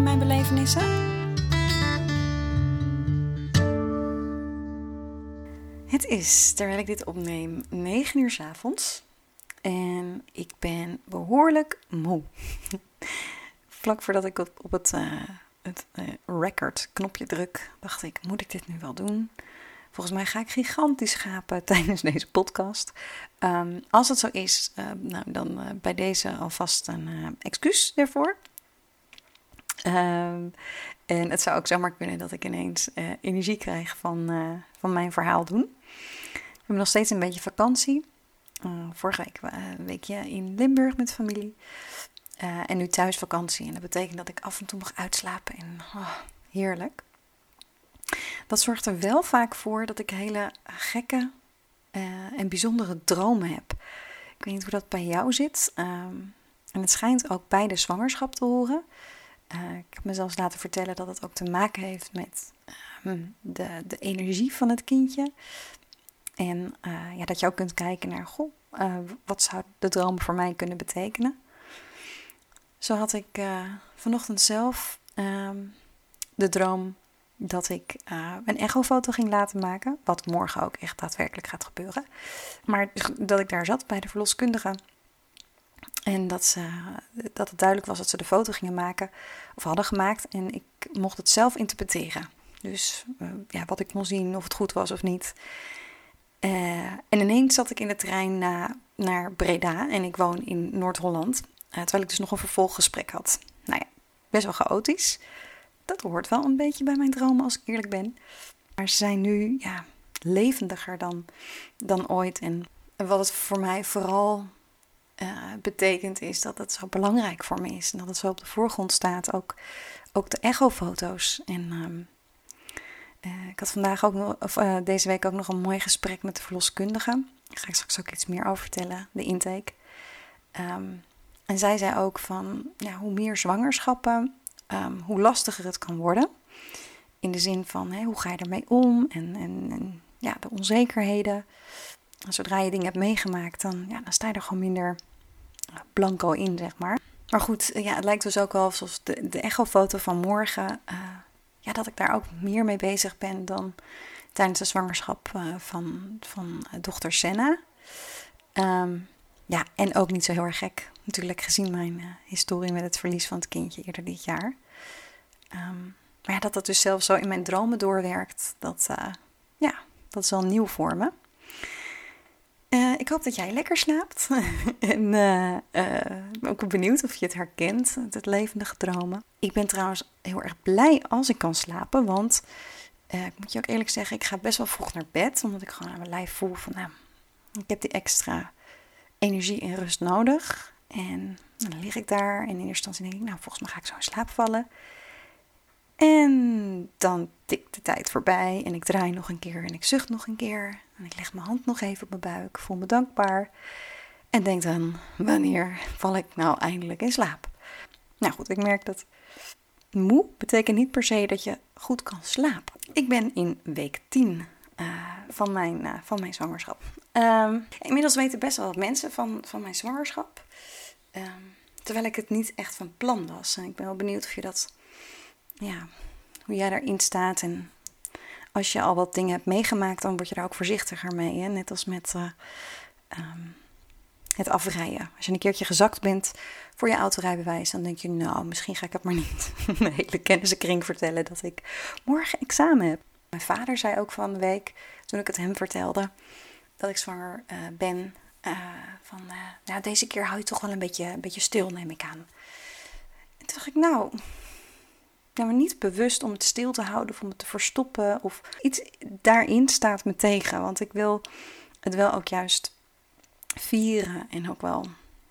Mijn belevenissen? Het is, terwijl ik dit opneem, 9 uur s avonds. En ik ben behoorlijk moe. Vlak voordat ik op, het, uh, het uh, record knopje druk, dacht ik, moet ik dit nu wel doen? Volgens mij ga ik gigantisch schapen tijdens deze podcast. Um, als het zo is, uh, nou, dan bij deze alvast een excuus daarvoor. Um, en het zou ook zomaar kunnen dat ik ineens energie krijg van, van mijn verhaal doen. We hebben nog steeds een beetje vakantie. vorige week een weekje in Limburg met familie. en nu thuisvakantie. En dat betekent dat ik af en toe mag uitslapen. En oh, heerlijk. Dat zorgt er wel vaak voor dat ik hele gekke en bijzondere dromen heb. Ik weet niet hoe dat bij jou zit. Um, en het schijnt ook bij de zwangerschap te horen. Uh, ik heb me zelfs laten vertellen dat het ook te maken heeft met um, de, de energie van het kindje. En uh, ja, dat je ook kunt kijken naar, goh, wat zou de droom voor mij kunnen betekenen? Zo had ik vanochtend zelf um, de droom dat ik uh, een echofoto ging laten maken. Wat morgen ook echt daadwerkelijk gaat gebeuren. Maar dat ik daar zat bij de verloskundige. En dat, ze, dat het duidelijk was dat ze de foto gingen maken. Of hadden gemaakt. En ik mocht het zelf interpreteren. Dus uh, ja, wat ik kon zien, of het goed was of niet. Uh, en ineens zat ik in de trein na, naar Breda. En ik woon in Noord-Holland. terwijl ik dus nog een vervolggesprek had. Nou ja, best wel chaotisch dat hoort wel een beetje bij mijn dromen als ik eerlijk ben. Maar ze zijn nu ja, levendiger dan, dan ooit. En wat het voor mij vooral uh, betekent is dat het zo belangrijk voor me is. En dat het zo op de voorgrond staat. Ook, ook de echofoto's. En um, uh, ik had vandaag ook nog, uh, deze week ook nog een mooi gesprek met de verloskundige. Daar ga ik straks ook iets meer over vertellen, de intake. Um, en zij zei ook van hoe meer zwangerschappen um, hoe lastiger het kan worden. In de zin van hoe ga je ermee om en, en, en, ja, de onzekerheden. Zodra je dingen hebt meegemaakt, dan, ja, dan sta je er gewoon minder blanco in, zeg maar. Maar goed, ja, het lijkt dus ook wel zoals de, de echofoto van morgen. Uh, ja, dat ik daar ook meer mee bezig ben dan tijdens de zwangerschap uh, van, van uh, dochter Senna. Um, ja, en ook niet zo heel erg gek. Natuurlijk gezien mijn historie met het verlies van het kindje eerder dit jaar. Um, maar ja, dat dat dus zelfs zo in mijn dromen doorwerkt, dat, ja, dat is wel nieuw voor me. Uh, ik hoop dat jij lekker slaapt. en uh, ben ook benieuwd of je het herkent, het levendige dromen. Ik ben trouwens heel erg blij als ik kan slapen, want ik moet je ook eerlijk zeggen, ik ga best wel vroeg naar bed, omdat ik gewoon aan mijn lijf voel van, nou, ik heb die extra energie en rust nodig. En dan lig ik daar en in eerste instantie denk ik, nou, volgens mij ga ik zo in slaap vallen. En dan tikt de tijd voorbij en ik draai nog een keer en ik zucht nog een keer. En ik leg mijn hand nog even op mijn buik, voel me dankbaar. En denk dan, wanneer val ik nou eindelijk in slaap? Nou goed, ik merk dat moe betekent niet per se dat je goed kan slapen. Ik ben in week 10 uh, eh, van, mijn, uh, van mijn zwangerschap. Um, inmiddels weten best wel wat mensen van, van mijn zwangerschap. Um, terwijl ik het niet echt van plan was. En ik ben wel benieuwd of je dat ja, hoe jij daarin staat. En als je al wat dingen hebt meegemaakt, dan word je daar ook voorzichtiger mee. Hè? Net als met uh, um, het afrijden. Als je een keertje gezakt bent voor je autorijbewijs, dan denk je, nou, misschien ga ik het maar niet mijn hele kennissenkring vertellen dat ik morgen examen heb. Mijn vader zei ook van de week, toen ik het hem vertelde, dat ik zwanger uh, ben. Uh, van, nou, deze keer hou je toch wel een beetje, een beetje stil, neem ik aan. En toen dacht ik, nou, ja, maar niet bewust om het stil te houden of om het te verstoppen of iets daarin staat me tegen. Want ik wil het wel ook juist vieren en ook wel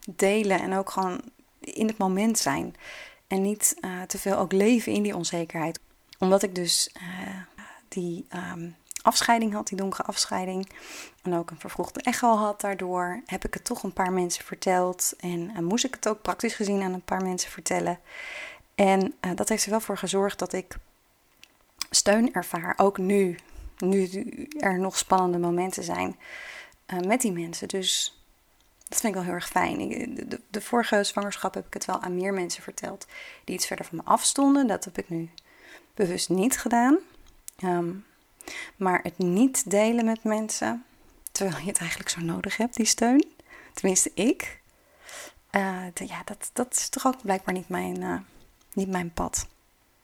delen en ook gewoon in het moment zijn. En niet te veel ook leven in die onzekerheid. Omdat ik dus die ehm, afscheiding had, die donkere afscheiding. En ook een vervroegde echo had daardoor. Heb ik het toch een paar mensen verteld. En moest ik het ook praktisch gezien aan een paar mensen vertellen. En dat heeft er wel voor gezorgd dat ik steun ervaar. Ook nu, nu er nog spannende momenten zijn uh, met die mensen. Dus dat vind ik wel heel erg fijn. de, de, vorige zwangerschap heb ik het wel aan meer mensen verteld die iets verder van me afstonden. Dat heb ik nu bewust niet gedaan. Um, maar het niet delen met mensen, terwijl je het eigenlijk zo nodig hebt, die steun. Tenminste, ik. Ja, dat, dat is toch ook blijkbaar niet mijn, niet mijn pad.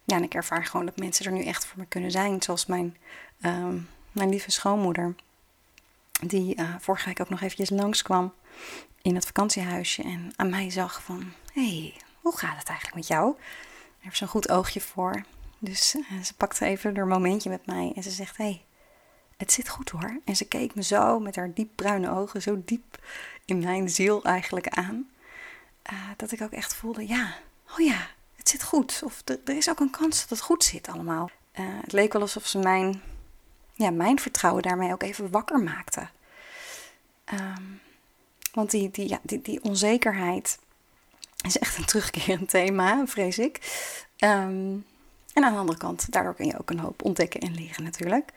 Ja, en ik ervaar gewoon dat mensen er nu echt voor me kunnen zijn. Zoals mijn, um, mijn lieve schoonmoeder. Die uh, vorige week ook nog eventjes langskwam in het vakantiehuisje. En aan mij zag van, hey, hoe gaat het eigenlijk met jou? Daar heeft een goed oogje voor. Dus uh, ze pakte even een momentje met mij. En ze zegt, hey, het zit goed hoor. En ze keek me zo met haar diep bruine ogen, zo diep in mijn ziel eigenlijk aan. Uh, dat ik ook echt voelde, ja, oh ja, zit goed. Of er is ook een kans dat het goed zit allemaal. Uh, het leek wel alsof ze mijn, ja, mijn vertrouwen daarmee ook even wakker maakte. Um, want die, die, ja, die, die onzekerheid is echt een terugkerend thema, vrees ik. Um, en aan de andere kant, daardoor kun je ook een hoop ontdekken en leren natuurlijk.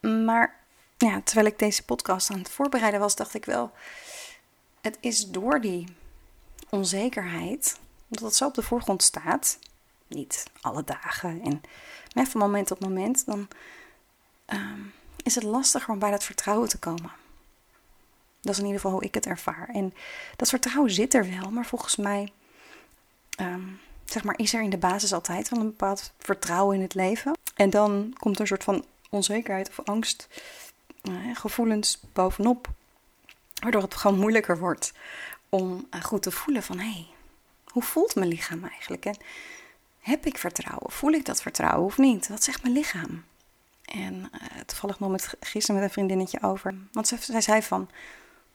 Maar ja, terwijl ik deze podcast aan het voorbereiden was, dacht ik wel, het is door die onzekerheid omdat het zo op de voorgrond staat, niet alle dagen en van moment tot moment, dan ehm, is het lastiger om bij dat vertrouwen te komen. Dat is in ieder geval hoe ik het ervaar. En dat vertrouwen zit er wel, maar volgens mij ehm, zeg maar, is er in de basis altijd wel een bepaald vertrouwen in het leven. En dan komt er een soort van onzekerheid of angst, uh, gevoelens bovenop. Waardoor het gewoon moeilijker wordt om uh, goed te voelen van hé, hey, hoe voelt mijn lichaam eigenlijk? En heb ik vertrouwen? Voel ik dat vertrouwen of niet? Wat zegt mijn lichaam? En uh, toevallig nog met, gisteren met een vriendinnetje over. Want zij, zij zei van,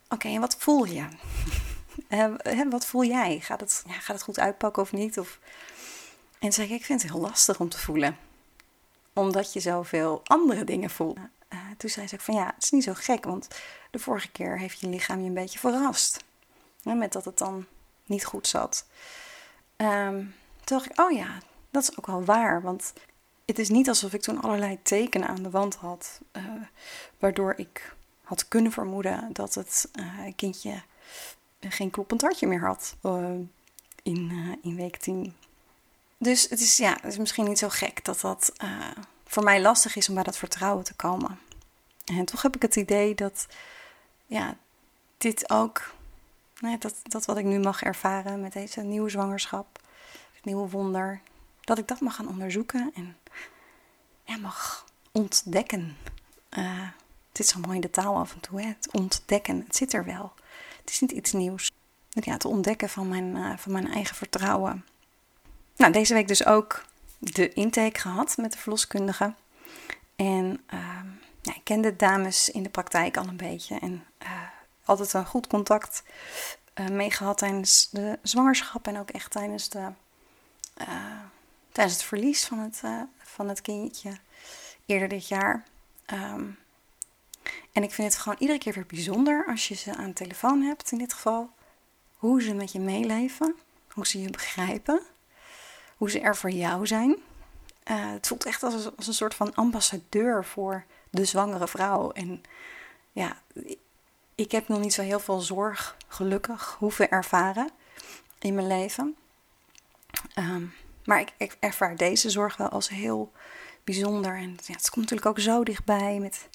oké, en wat voel je? uh, wat voel jij? Gaat het, ja, gaat het goed uitpakken of niet? Of... En zei ik, ik vind het heel lastig om te voelen. Omdat je zoveel andere dingen voelt. Uh, toen zei ze van ja, het is niet zo gek, want de vorige keer heeft je lichaam je een beetje verrast. met dat het dan niet goed zat. Um, toen dacht ik, oh ja, dat is ook wel waar. Want het is niet alsof ik toen allerlei tekenen aan de wand had. Uh, waardoor ik had kunnen vermoeden dat het uh, kindje geen kloppend hartje meer had uh, in, in week 10. Dus het is, ja, het is misschien niet zo gek dat dat voor mij lastig is om bij dat vertrouwen te komen. En toch heb ik het idee dat ja, dit ook Dat, dat wat ik nu mag ervaren met deze nieuwe zwangerschap, het nieuwe wonder, dat ik dat mag gaan onderzoeken en mag ontdekken. Uh, het is zo mooi in de taal af en toe, hè? het ontdekken, het zit er wel. Het is niet iets nieuws. Ja, het ontdekken van mijn, uh, van mijn eigen vertrouwen. Nou, deze week dus ook de intake gehad met de verloskundige. En uh, ik ken de dames in de praktijk al een beetje. En altijd een goed contact uh, mee gehad tijdens de zwangerschap en ook echt tijdens, de, uh, tijdens het verlies van het, uh, van het kindje eerder dit jaar. Um, en ik vind het gewoon iedere keer weer bijzonder als je ze aan de telefoon hebt, in dit geval. Hoe ze met je meeleven, hoe ze je begrijpen, hoe ze er voor jou zijn. het voelt echt als, als een soort van ambassadeur voor de zwangere vrouw. En ja, ik heb nog niet zo heel veel zorg, gelukkig, hoeven ervaren in mijn leven. Ehm, maar ik, ik, ervaar deze zorg wel als heel bijzonder. En ja, het komt natuurlijk ook zo dichtbij met,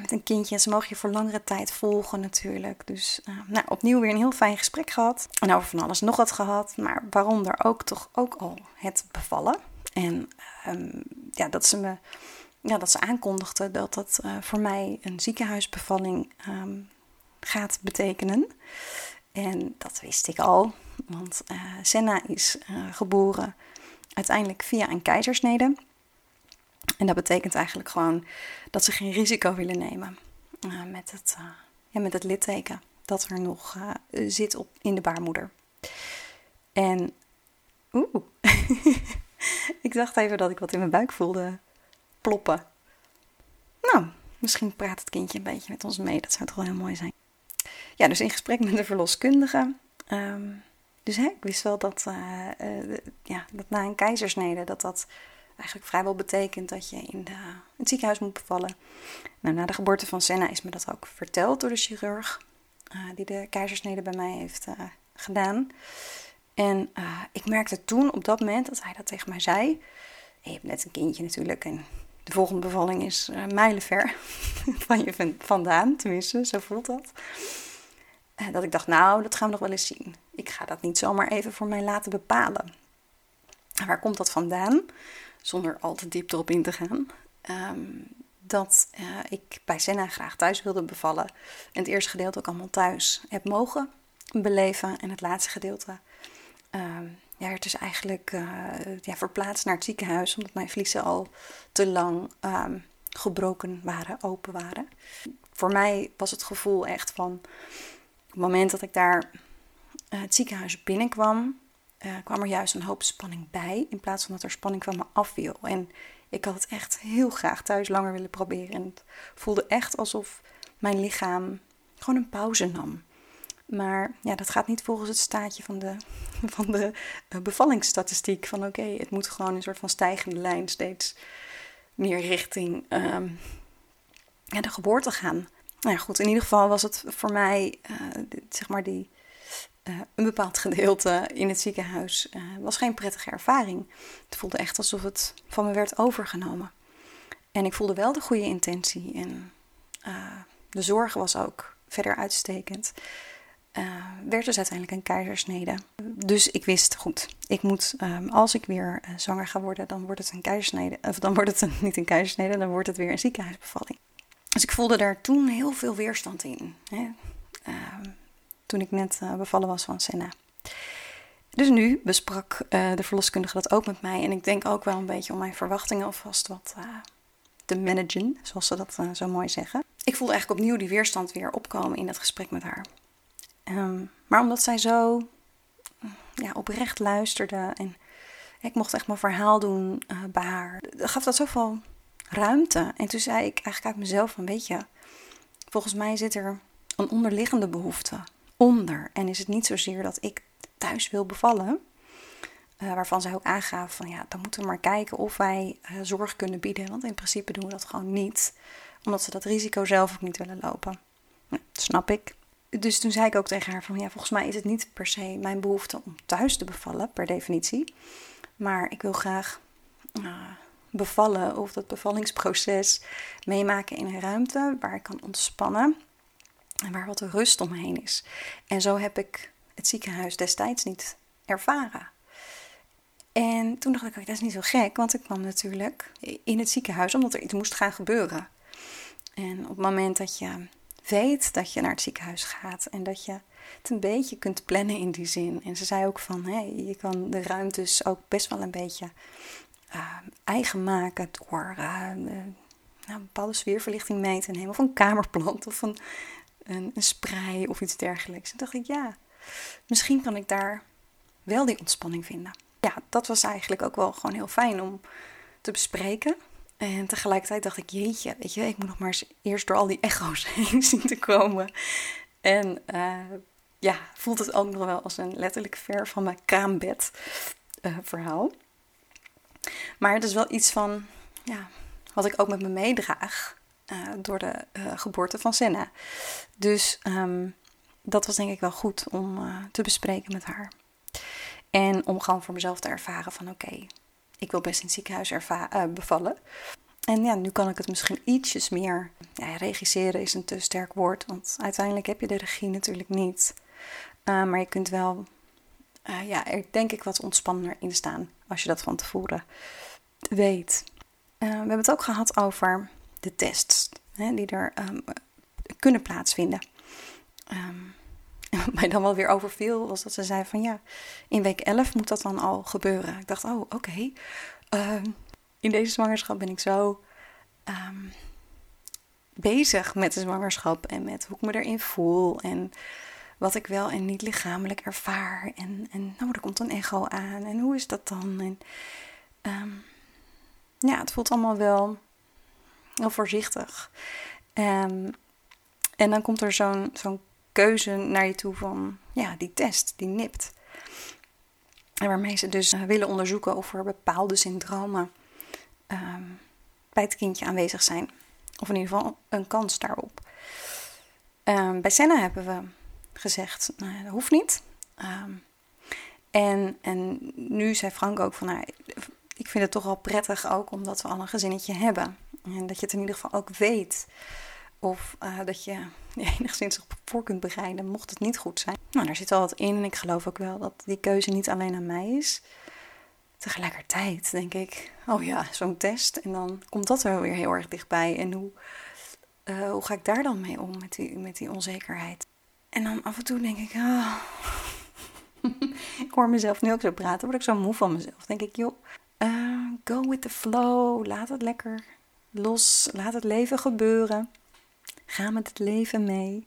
met een kindje. En ze mogen je voor langere tijd volgen natuurlijk. Dus uh, nou, opnieuw weer een heel fijn gesprek gehad. En over van alles nog wat gehad. Maar waaronder ook toch ook al het bevallen. En um, ja, dat ze me ja, dat ze aankondigde dat dat uh, voor mij een ziekenhuisbevalling um, gaat betekenen. En dat wist ik al, want uh, Senna is uh, geboren uiteindelijk via een keizersnede. En dat betekent eigenlijk gewoon dat ze geen risico willen nemen met, het, ja, met het litteken dat er nog zit op, in de baarmoeder. En Oeh. ik dacht even dat ik wat in mijn buik voelde Nou, misschien praat het kindje een beetje met ons mee. Dat zou toch wel heel mooi zijn. Ja, dus in gesprek met de verloskundige. Ehm, dus hè, ik wist wel dat, uh, uh, ja, dat na een keizersnede dat dat eigenlijk vrijwel betekent dat je in, de, het ziekenhuis moet bevallen. Nou, na de geboorte van Senna is me dat ook verteld door de chirurg uh, die de keizersnede bij mij heeft gedaan. En ik merkte toen op dat moment dat hij dat tegen mij zei. Je hebt net een kindje natuurlijk en de volgende bevalling is uh, mijlenver van je vandaan, tenminste, zo voelt dat. Uh, dat ik dacht, nou, dat gaan we nog wel eens zien. Ik ga dat niet zomaar even voor mij laten bepalen. waar komt dat vandaan? Zonder al te diep erop in te gaan. Um, dat uh, ik bij Senna graag thuis wilde bevallen. En het eerste gedeelte ook allemaal thuis heb mogen beleven. En het laatste gedeelte um, ja, werd dus eigenlijk uh, ja, verplaatst naar het ziekenhuis, omdat mijn vliezen al te lang um, gebroken waren, open waren. Voor mij was het gevoel echt van, het moment dat ik daar uh, het ziekenhuis binnenkwam, uh, kwam er juist een hoop spanning bij, in plaats van dat er spanning van me afviel. En ik had het echt heel graag thuis langer willen proberen. En het voelde echt alsof mijn lichaam gewoon een pauze nam. Maar ja, dat gaat niet volgens het staatje van de, van de uh, bevallingsstatistiek. Van oké, het moet gewoon een soort van stijgende lijn steeds meer richting ja, de geboorte gaan. Nou ja, goed, in ieder geval was het voor mij, uh, zeg maar, die, uh, een bepaald gedeelte in het ziekenhuis was geen prettige ervaring. Het voelde echt alsof het van me werd overgenomen. En ik voelde wel de goede intentie en de zorg was ook verder uitstekend uh, werd dus uiteindelijk een keizersnede. Dus ik wist, goed, ik moet, um, als ik weer uh, zwanger ga worden, dan wordt het een keizersnede. Of dan wordt het niet een keizersnede, dan wordt het weer een ziekenhuisbevalling. Dus ik voelde daar toen heel veel weerstand in. Hè? Uh, toen ik net uh, bevallen was van Senna. Dus nu besprak de verloskundige dat ook met mij. En ik denk ook wel een beetje om mijn verwachtingen alvast wat te managen, zoals ze dat zo mooi zeggen. Ik voelde eigenlijk opnieuw die weerstand weer opkomen in dat gesprek met haar. Um, maar omdat zij zo ja, oprecht luisterde en ik mocht echt mijn verhaal doen uh, bij haar, gaf dat zoveel ruimte. En toen zei ik eigenlijk uit mezelf van, weet je, volgens mij zit er een onderliggende behoefte onder. En is het niet zozeer dat ik thuis wil bevallen, uh, waarvan zij ook aangaf van, ja, dan moeten we maar kijken of wij uh, zorg kunnen bieden. Want in principe doen we dat gewoon niet, omdat ze dat risico zelf ook niet willen lopen. Dat snap ik dus toen zei ik ook tegen haar van ja, volgens mij is het niet per se mijn behoefte om thuis te bevallen, per definitie. Maar ik wil graag uh, bevallen of dat bevallingsproces meemaken in een ruimte waar ik kan ontspannen en waar wat rust omheen is. En zo heb ik het ziekenhuis destijds niet ervaren. En toen dacht ik, dat is niet zo gek, want ik kwam natuurlijk in het ziekenhuis omdat er iets moest gaan gebeuren. En op het moment dat je weet dat je naar het ziekenhuis gaat en dat je het een beetje kunt plannen in die zin. En ze zei ook van, hé, je kan de ruimtes ook best wel een beetje uh, eigen maken door uh, nou, een bepaalde sfeerverlichting mee te nemen. Of een kamerplant of een, een, een sprei of iets dergelijks. En dacht ik, ja, misschien kan ik daar wel die ontspanning vinden. Ja, dat was eigenlijk ook wel gewoon heel fijn om te bespreken. En tegelijkertijd dacht ik, jeetje, weet je, ik moet nog maar eens eerst door al die echo's heen zien te komen. En uh, ja, voelt het ook nog wel als een letterlijk ver van mijn kraambed uh, verhaal. Maar het is wel iets van, ja, wat ik ook met me meedraag uh, door de geboorte van Senna. Dus um, dat was denk ik wel goed om te bespreken met haar. En om gewoon voor mezelf te ervaren van oké, ik wil best in het ziekenhuis uh, bevallen. En ja, nu kan ik het misschien ietsjes meer. Ja, regisseren is een te sterk woord, want uiteindelijk heb je de regie natuurlijk niet. Uh, maar je kunt wel, uh, ja, er denk ik wat ontspannender in staan als je dat van tevoren weet. we hebben het ook gehad over de tests hè, die er um, kunnen plaatsvinden. Um, mij dan wel weer overviel, was dat ze zei van ja, in week 11 moet dat dan al gebeuren. Ik dacht, oh oké, uh, in deze zwangerschap ben ik zo um, bezig met de zwangerschap en met hoe ik me erin voel. En wat ik wel en niet lichamelijk ervaar. En, en nou, er komt een echo aan. En hoe is dat dan? En, ehm, ja, het voelt allemaal wel heel voorzichtig. Um, en dan komt er zo'n zo'n keuze naar je toe van, ja, die test, die nipt. En waarmee ze dus eh, willen onderzoeken of er bepaalde syndromen ehm, bij het kindje aanwezig zijn. Of in ieder geval een kans daarop. Um, bij Senna hebben we gezegd, nou, dat hoeft niet. Ehm, en, en nu zei Frank ook van, nou, ik vind het toch wel prettig ook omdat we al een gezinnetje hebben. En dat je het in ieder geval ook weet. Of uh, dat je je enigszins op voor kunt bereiden, mocht het niet goed zijn. Nou, daar zit al wat in en ik geloof ook wel dat die keuze niet alleen aan mij is. Tegelijkertijd denk ik, oh ja, zo'n test. En dan komt dat er weer heel erg dichtbij. En hoe, uh, hoe ga ik daar dan mee om, met die, met die onzekerheid? En dan af en toe denk ik, oh. ik hoor mezelf nu ook zo praten, word ik zo moe van mezelf. Denk ik, joh, uh, go with the flow, laat het lekker los, laat het leven gebeuren. Ga met het leven mee.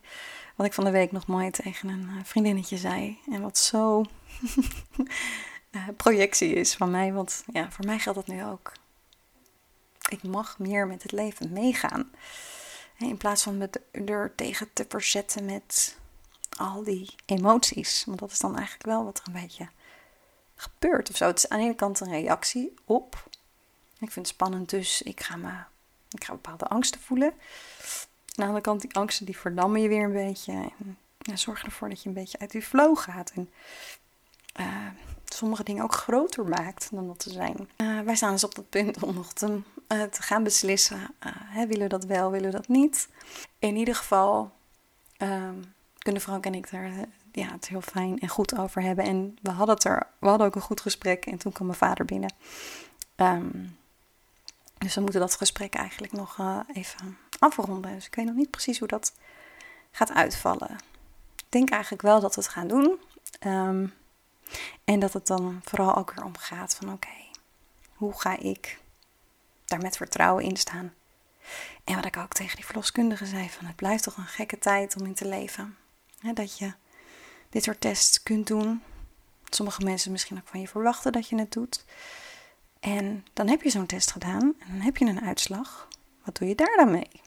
Wat ik van de week nog mooi tegen een eh, vriendinnetje zei. En wat zo uh, projectie is van mij. Want ja, voor mij geldt dat nu ook. Ik mag meer met het leven meegaan. In plaats van me er tegen te verzetten met al die emoties. Want dat is dan eigenlijk wel wat er een beetje gebeurt of zo. Het is aan de ene kant een reactie op. Ik vind het spannend, dus ik ga, me, ik ga bepaalde angsten voelen. De andere kant, die angsten die verdammen je weer een beetje. En ja, zorgen ervoor dat je een beetje uit die flow gaat. En uh, sommige dingen ook groter maakt dan dat ze zijn. Uh, wij staan dus op dat punt om nog te, uh, te gaan beslissen. Hè, willen we dat wel, willen we dat niet? In ieder geval ehm, kunnen Frank en ik daar ja, het heel fijn en goed over hebben. En we hadden, het er, we hadden ook een goed gesprek en toen kwam mijn vader binnen. Um, dus we moeten dat gesprek eigenlijk nog even afronden. Dus ik weet nog niet precies hoe dat gaat uitvallen. Ik denk eigenlijk wel dat we het gaan doen. Ehm, en dat het dan vooral ook weer om gaat van oké, hoe ga ik daar met vertrouwen in staan? En wat ik ook tegen die verloskundige zei, van het blijft toch een gekke tijd om in te leven. dat je dit soort tests kunt doen. Sommige mensen misschien ook van je verwachten dat je het doet. En dan heb je zo'n test gedaan en dan heb je een uitslag. Wat doe je daar dan mee?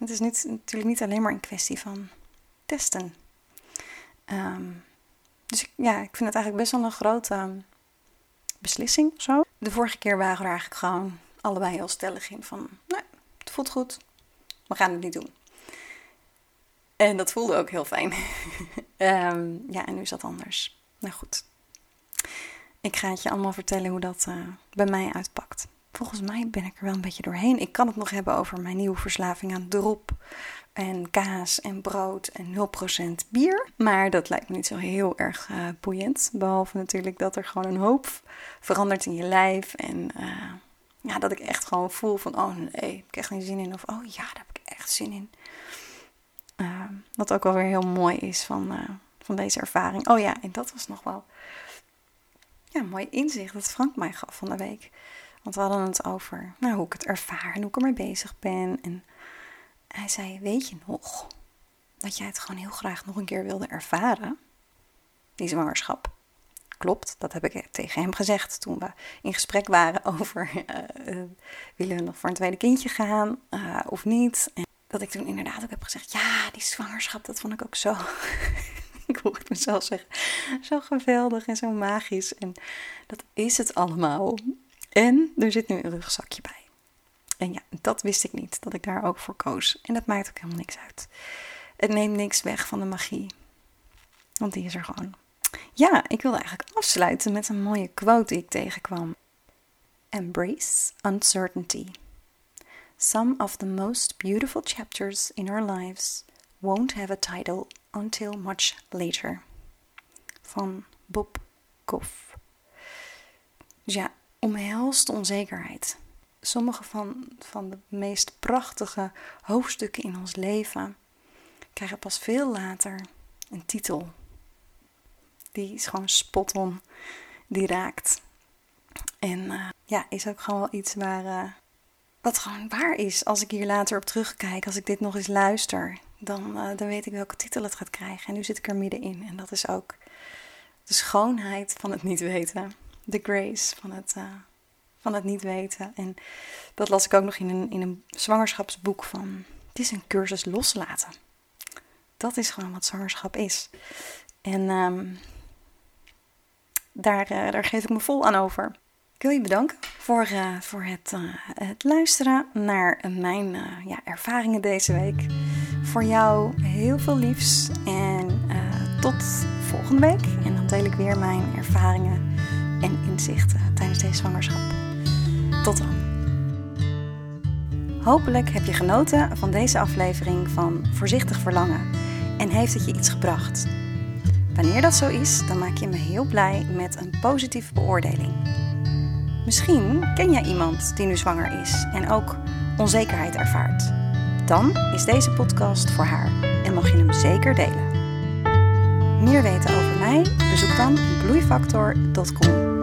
Het is niet, natuurlijk niet alleen maar een kwestie van testen. Ehm, dus ja, ik vind het eigenlijk best wel een grote beslissing zo. De vorige keer waren we eigenlijk gewoon allebei heel stellig in van, nee, het voelt goed, we gaan het niet doen. En dat voelde ook heel fijn. um, ja, en nu is dat anders. Nou goed. Ik ga het je allemaal vertellen hoe dat uh, bij mij uitpakt. Volgens mij ben ik er wel een beetje doorheen. Ik kan het nog hebben over mijn nieuwe verslaving aan drop en kaas en brood en 0% bier. Maar dat lijkt me niet zo heel erg uh, boeiend. Behalve natuurlijk dat er gewoon een hoop verandert in je lijf. En uh, ja, dat ik echt gewoon voel van, oh nee, heb ik echt geen zin in. Of, oh ja, daar heb ik echt zin in. Uh, wat ook wel weer heel mooi is van, van deze ervaring. Oh ja, en dat was nog wel ja, een mooi inzicht dat Frank mij gaf van de week. Want we hadden het over nou, hoe ik het ervaar en hoe ik ermee bezig ben. En hij zei: Weet je nog dat jij het gewoon heel graag nog een keer wilde ervaren? Die zwangerschap. Klopt, dat heb ik tegen hem gezegd toen we in gesprek waren over: uh, uh, willen we nog voor een tweede kindje gaan uh, of niet? En dat ik toen inderdaad ook heb gezegd: Ja, die zwangerschap, dat vond ik ook zo. ik hoor het mezelf zeggen. Zo geweldig en zo magisch. En dat is het allemaal. En er zit nu een rugzakje bij. En ja, dat wist ik niet, dat ik daar ook voor koos. En dat maakt ook helemaal niks uit. Het neemt niks weg van de magie. Want die is er gewoon. Ja, ik wilde eigenlijk afsluiten met een mooie quote die ik tegenkwam. Embrace uncertainty. Some of the most beautiful chapters in our lives won't have a title until much later. Van Bob Goff. Dus ja, omhelst onzekerheid. Sommige van, van de meest prachtige hoofdstukken in ons leven krijgen pas veel later een titel. Die is gewoon spot on, die raakt. En uh, ja, is ook gewoon wel iets waar, uh, wat gewoon waar is als ik hier later op terugkijk, als ik dit nog eens luister. dan, eh, dan weet ik welke titel het gaat krijgen. En nu zit ik er middenin. En dat is ook de schoonheid van het niet weten. De grace van het, uh, van het niet weten. En dat las ik ook nog in een, in een zwangerschapsboek van... Het is een cursus loslaten. Dat is gewoon wat zwangerschap is. En um, daar, uh, daar geef ik me vol aan over. Ik wil je bedanken voor, uh, voor het, het, luisteren naar mijn ja, ervaringen deze week. Voor jou heel veel liefs en tot volgende week. En dan deel ik weer mijn ervaringen en inzichten tijdens deze zwangerschap. Tot dan. Hopelijk heb je genoten van deze aflevering van Voorzichtig Verlangen en heeft het je iets gebracht. Wanneer dat zo is, dan maak je me heel blij met een positieve beoordeling. Misschien ken jij iemand die nu zwanger is en ook onzekerheid ervaart. Dan is deze podcast voor haar en mag je hem zeker delen. Meer weten over mij? Bezoek dan bloeifactor.com.